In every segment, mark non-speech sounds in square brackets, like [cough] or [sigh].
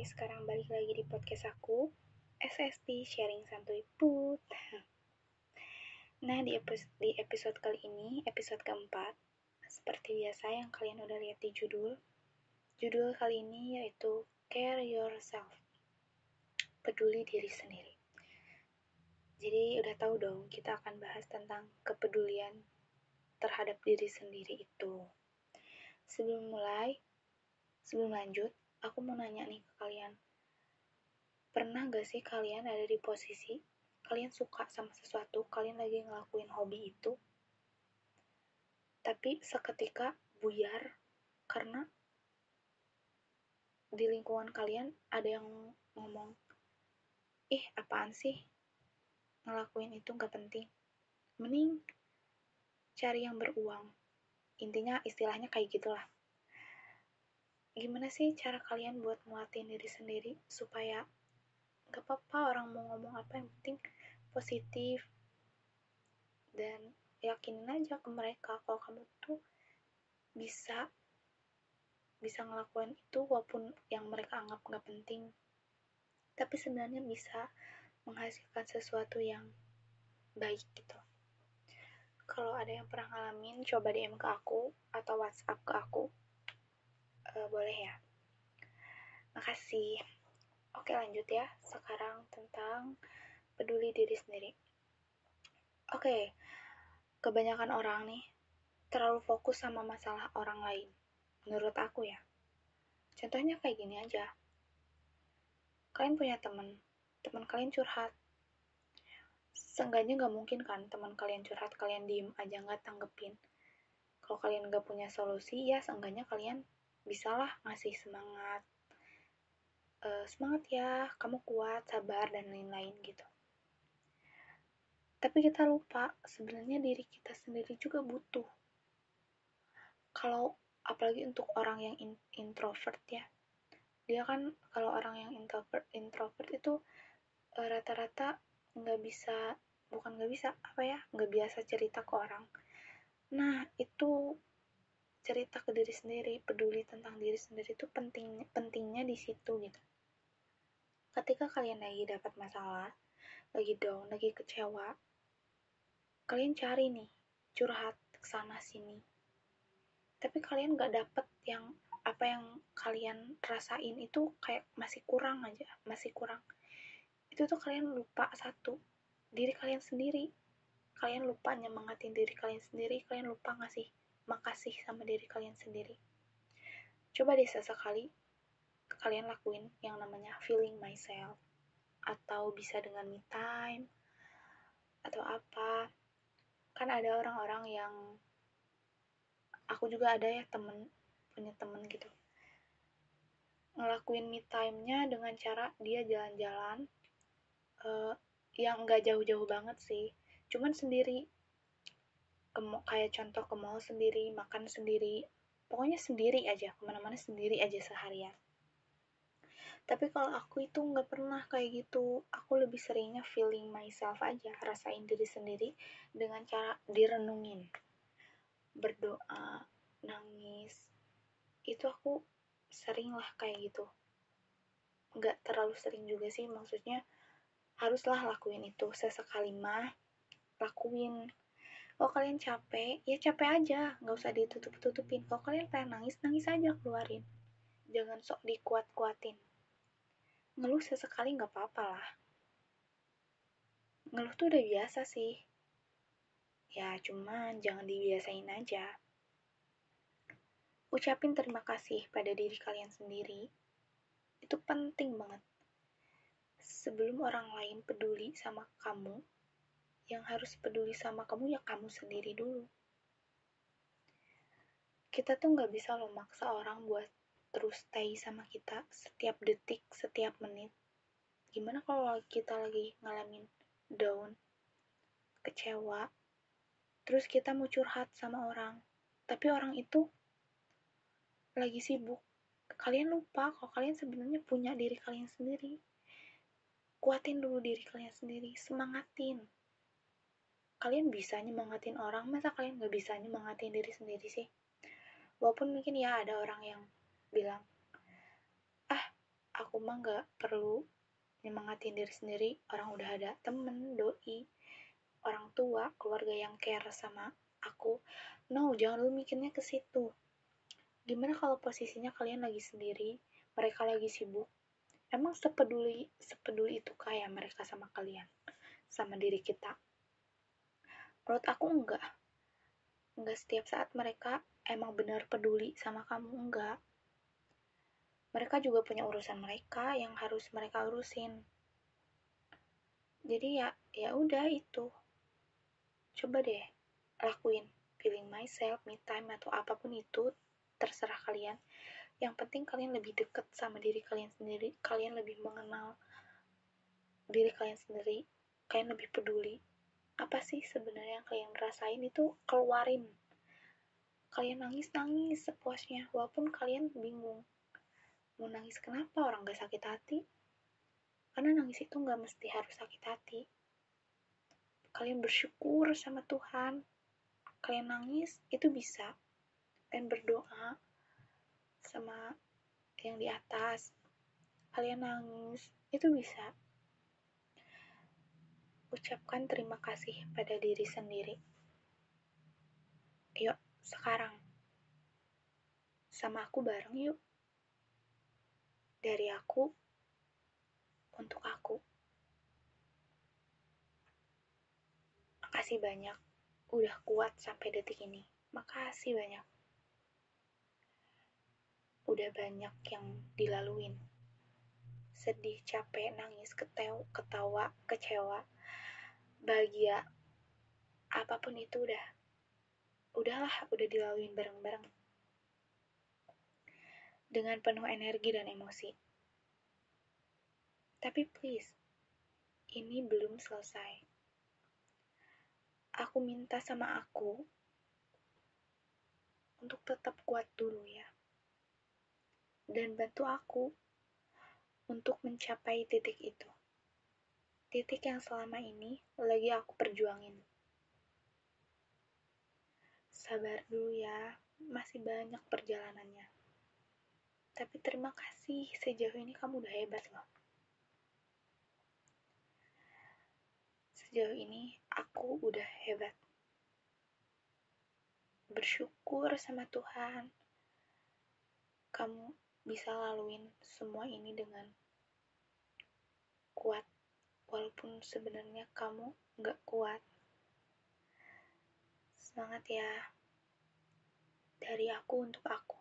sekarang balik lagi di podcast aku, SSP Sharing Santuy Put. Nah, di episode, di episode kali ini, episode keempat, seperti biasa yang kalian udah lihat di judul, judul kali ini yaitu Care Yourself, peduli diri sendiri. Jadi udah tahu dong, kita akan bahas tentang kepedulian terhadap diri sendiri itu. Sebelum mulai, sebelum lanjut, aku mau nanya nih ke kalian. Pernah gak sih kalian ada di posisi kalian suka sama sesuatu, kalian lagi ngelakuin hobi itu, tapi seketika buyar karena di lingkungan kalian ada yang ngomong, ih apaan sih ngelakuin itu gak penting, mending cari yang beruang. Intinya istilahnya kayak gitulah gimana sih cara kalian buat nguatin diri sendiri supaya gak apa-apa orang mau ngomong apa yang penting positif dan yakinin aja ke mereka kalau kamu tuh bisa bisa ngelakuin itu walaupun yang mereka anggap gak penting. Tapi sebenarnya bisa menghasilkan sesuatu yang baik gitu. Kalau ada yang pernah ngalamin coba DM ke aku atau WhatsApp ke aku uh, boleh ya? Makasih. Oke lanjut ya sekarang tentang peduli diri sendiri. Oke kebanyakan orang nih terlalu fokus sama masalah orang lain menurut aku ya. Contohnya kayak gini aja. Kalian punya teman teman kalian curhat. Seenggaknya nggak mungkin kan teman kalian curhat kalian diem aja nggak tanggepin. Kalau kalian nggak punya solusi ya seenggaknya kalian bisalah ngasih semangat uh, semangat ya kamu kuat sabar dan lain-lain gitu. Tapi kita lupa sebenarnya diri kita sendiri juga butuh. Kalau apalagi untuk orang yang in, introvert ya. Dia kan kalau orang yang introvert introvert itu uh, rata-rata nggak bisa bukan nggak bisa apa ya nggak biasa cerita ke orang. Nah itu cerita ke diri sendiri, peduli tentang diri sendiri itu penting pentingnya di situ gitu. Ketika kalian lagi dapat masalah, lagi down, lagi kecewa, kalian cari nih curhat ke sana sini. Tapi kalian gak dapet yang apa yang kalian rasain itu kayak masih kurang aja, masih kurang. Itu tuh kalian lupa satu, diri kalian sendiri. Kalian lupa nyemangatin diri kalian sendiri, kalian lupa ngasih makasih sama diri kalian sendiri. Coba deh sesekali kalian lakuin yang namanya feeling myself atau bisa dengan me time atau apa. Kan ada orang-orang yang aku juga ada ya temen punya temen gitu ngelakuin me time-nya dengan cara dia jalan-jalan uh, yang nggak jauh-jauh banget sih cuman sendiri ke kayak contoh ke mall sendiri makan sendiri pokoknya sendiri aja ke mana-mana sendiri aja seharian. Tapi kalau aku itu nggak pernah kayak gitu. Aku lebih seringnya feeling myself aja rasain diri sendiri dengan cara direnungin. Berdoa nangis itu aku sering lah kayak gitu. Nggak terlalu sering juga sih maksudnya haruslah lakuin itu. Sesekali mah lakuin kalau kalian capek? Ya capek aja. Nggak usah ditutup tutupin kalau kalian pengen nangis nangis aja keluarin. Jangan sok dikuat kuatin ngeluh sesekali nggak apa-apa lah. Ngeluh tuh udah biasa sih. Ya cuman jangan dibiasain aja. Ucapin terima kasih pada diri kalian sendiri. Itu penting banget. Sebelum orang lain peduli sama kamu yang harus peduli sama kamu ya kamu sendiri dulu. Kita tuh nggak bisa lo maksa orang buat terus stay sama kita setiap detik, setiap menit. Gimana kalau kita lagi ngalamin down, kecewa, terus kita mau curhat sama orang, tapi orang itu lagi sibuk. Kalian lupa kalau kalian sebenarnya punya diri kalian sendiri. Kuatin dulu diri kalian sendiri, semangatin kalian bisa nyemangatin orang masa kalian nggak bisa nyemangatin diri sendiri sih? Walaupun mungkin ya ada orang yang bilang ah aku mah nggak perlu nyemangatin diri sendiri. Orang udah ada temen doi orang tua keluarga yang care sama aku. No jangan lu mikirnya ke situ. Gimana kalau posisinya kalian lagi sendiri mereka lagi sibuk? Emang sepeduli sepeduli itu kayak mereka sama kalian sama diri kita menurut aku enggak. Enggak setiap saat mereka emang benar peduli sama kamu enggak. Mereka juga punya urusan mereka yang harus mereka urusin. Jadi ya ya udah itu. Coba deh lakuin feeling myself me time atau apa pun itu terserah kalian. Yang penting kalian lebih deket sama diri kalian sendiri kalian lebih mengenal diri kalian sendiri kalian lebih peduli apa sih sebenarnya yang kalian rasain itu keluarin kalian nangis nangis sepuasnya walaupun kalian bingung mau nangis kenapa orang gak sakit hati? Karena nangis itu gak mesti harus sakit hati. Kalian bersyukur sama Tuhan. Kalian nangis itu bisa. Kalian berdoa sama yang di atas. Kalian nangis itu bisa. Ucapkan terima kasih pada diri sendiri. Yuk, sekarang. Sama aku bareng yuk dari aku untuk aku. Makasih banyak udah kuat sampai detik ini. Makasih banyak. Udah banyak yang dilaluin. Sedih, capek, nangis, ketew, ketawa, kecewa, bahagia. Apa pun itu udah. Udahlah, udah dilaluin bareng-bareng dengan penuh energi dan emosi. Tapi please, ini belum selesai. Aku minta sama aku untuk tetap kuat dulu ya. Dan bantu aku untuk mencapai titik itu. Titik yang selama ini lagi aku perjuangin. Sabar dulu ya, masih banyak perjalanannya. Tapi terima kasih, sejauh ini kamu udah hebat loh. Sejauh ini aku udah hebat. Bersyukur sama Tuhan. Kamu bisa laluin semua ini dengan. Walaupun sebenarnya kamu nggak kuat. Semangat ya. Dari aku untuk aku.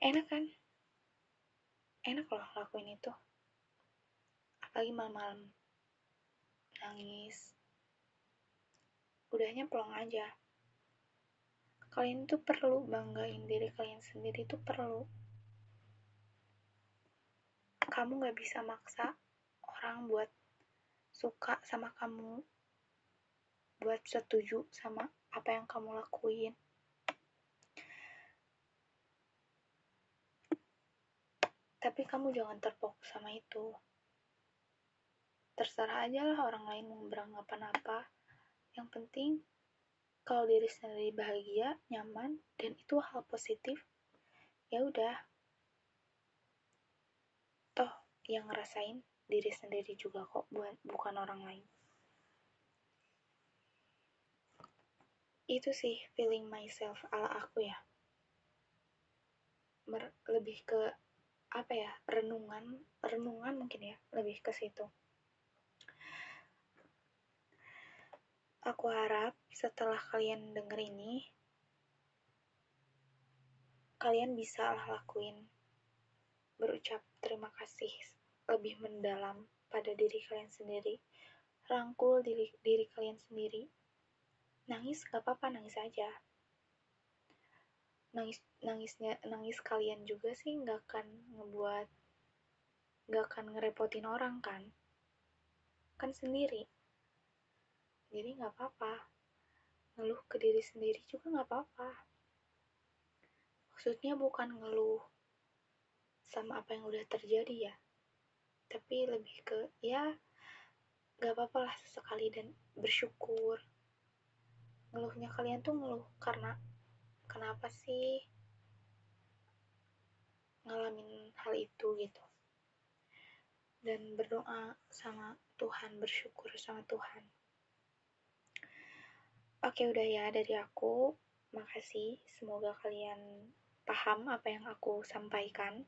Enak kan? Enak loh lakuin itu. Apalagi malam-malam. Nangis. Udahnya pulang aja. Kalian tuh perlu banggain diri kalian sendiri tuh perlu. Kamu gak bisa maksa orang buat suka sama kamu buat setuju sama apa yang kamu lakuin Tapi kamu jangan terfokus sama itu. Terserah aja lah orang lain mau beranggapan apa. Yang penting, kalau diri sendiri bahagia, nyaman, dan itu hal positif, ya udah. Toh, yang ngerasain diri sendiri juga kok, bukan orang lain. Itu sih feeling myself ala aku ya. Mer lebih ke apa ya renungan renungan mungkin ya lebih ke situ aku harap setelah kalian denger ini kalian bisa lah lakuin berucap terima kasih lebih mendalam pada diri kalian sendiri. Rangkul diri, diri kalian sendiri. Nangis gak apa-apa nangis aja. Nangis nangisnya nangis kalian juga sih nggak akan ngebuat nggak akan ngerepotin orang kan? Kan sendiri. Jadi nggak apa-apa. Ngeluh ke diri sendiri juga nggak apa-apa. Maksudnya bukan ngeluh sama apa yang udah terjadi ya tapi lebih ke ya nggak apa-apa lah sesekali dan bersyukur. Ngeluhnya kalian tuh ngeluh karena kenapa sih ngalamin hal itu gitu. Dan berdoa sama Tuhan bersyukur sama Tuhan. Oke udah ya dari aku. Makasih. Semoga kalian paham apa yang aku sampaikan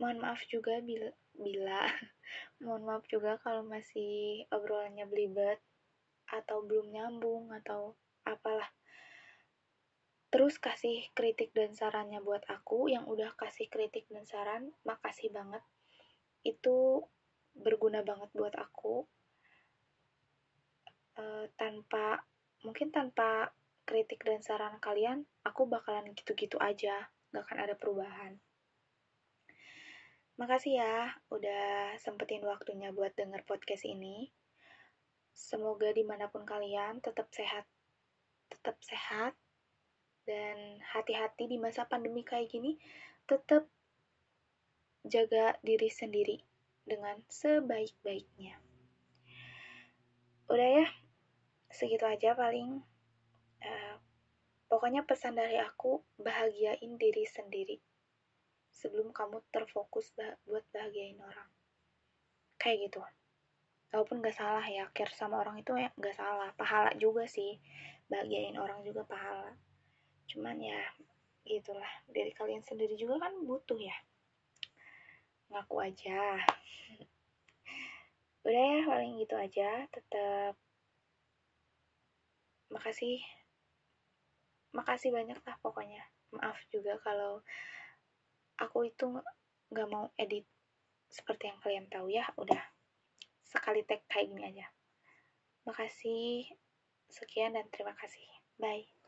mohon maaf juga bila, bila [laughs] mohon maaf juga kalau masih obrolannya belibet atau belum nyambung atau apalah. Terus kasih kritik dan sarannya buat aku yang udah kasih kritik dan saran makasih banget. Itu berguna banget buat aku. E, tanpa mungkin tanpa kritik dan saran kalian aku bakalan gitu-gitu aja. Gak akan ada perubahan makasih ya udah sempetin waktunya buat denger podcast ini. Semoga di mana pun kalian tetap sehat tetap sehat dan hati-hati di masa pandemi kayak gini. Tetap jaga diri sendiri dengan sebaik-baiknya. Udah ya segitu aja paling. Uh, pokoknya pesan dari aku bahagiain diri sendiri sebelum kamu terfokus bah buat bahagiain orang. Kayak gitu. Walaupun gak salah ya care sama orang itu ya gak salah. Pahala juga sih. Bahagiain orang juga pahala. Cuman ya gitulah. Dari kalian sendiri juga kan butuh ya. Ngaku aja. [laughs] Udah ya paling gitu aja. Tetap makasih. Makasih banyak lah pokoknya. Maaf juga kalau aku itu nggak mau edit seperti yang kalian tahu ya udah sekali tag kayak gini aja. Makasih sekian dan terima kasih. Bye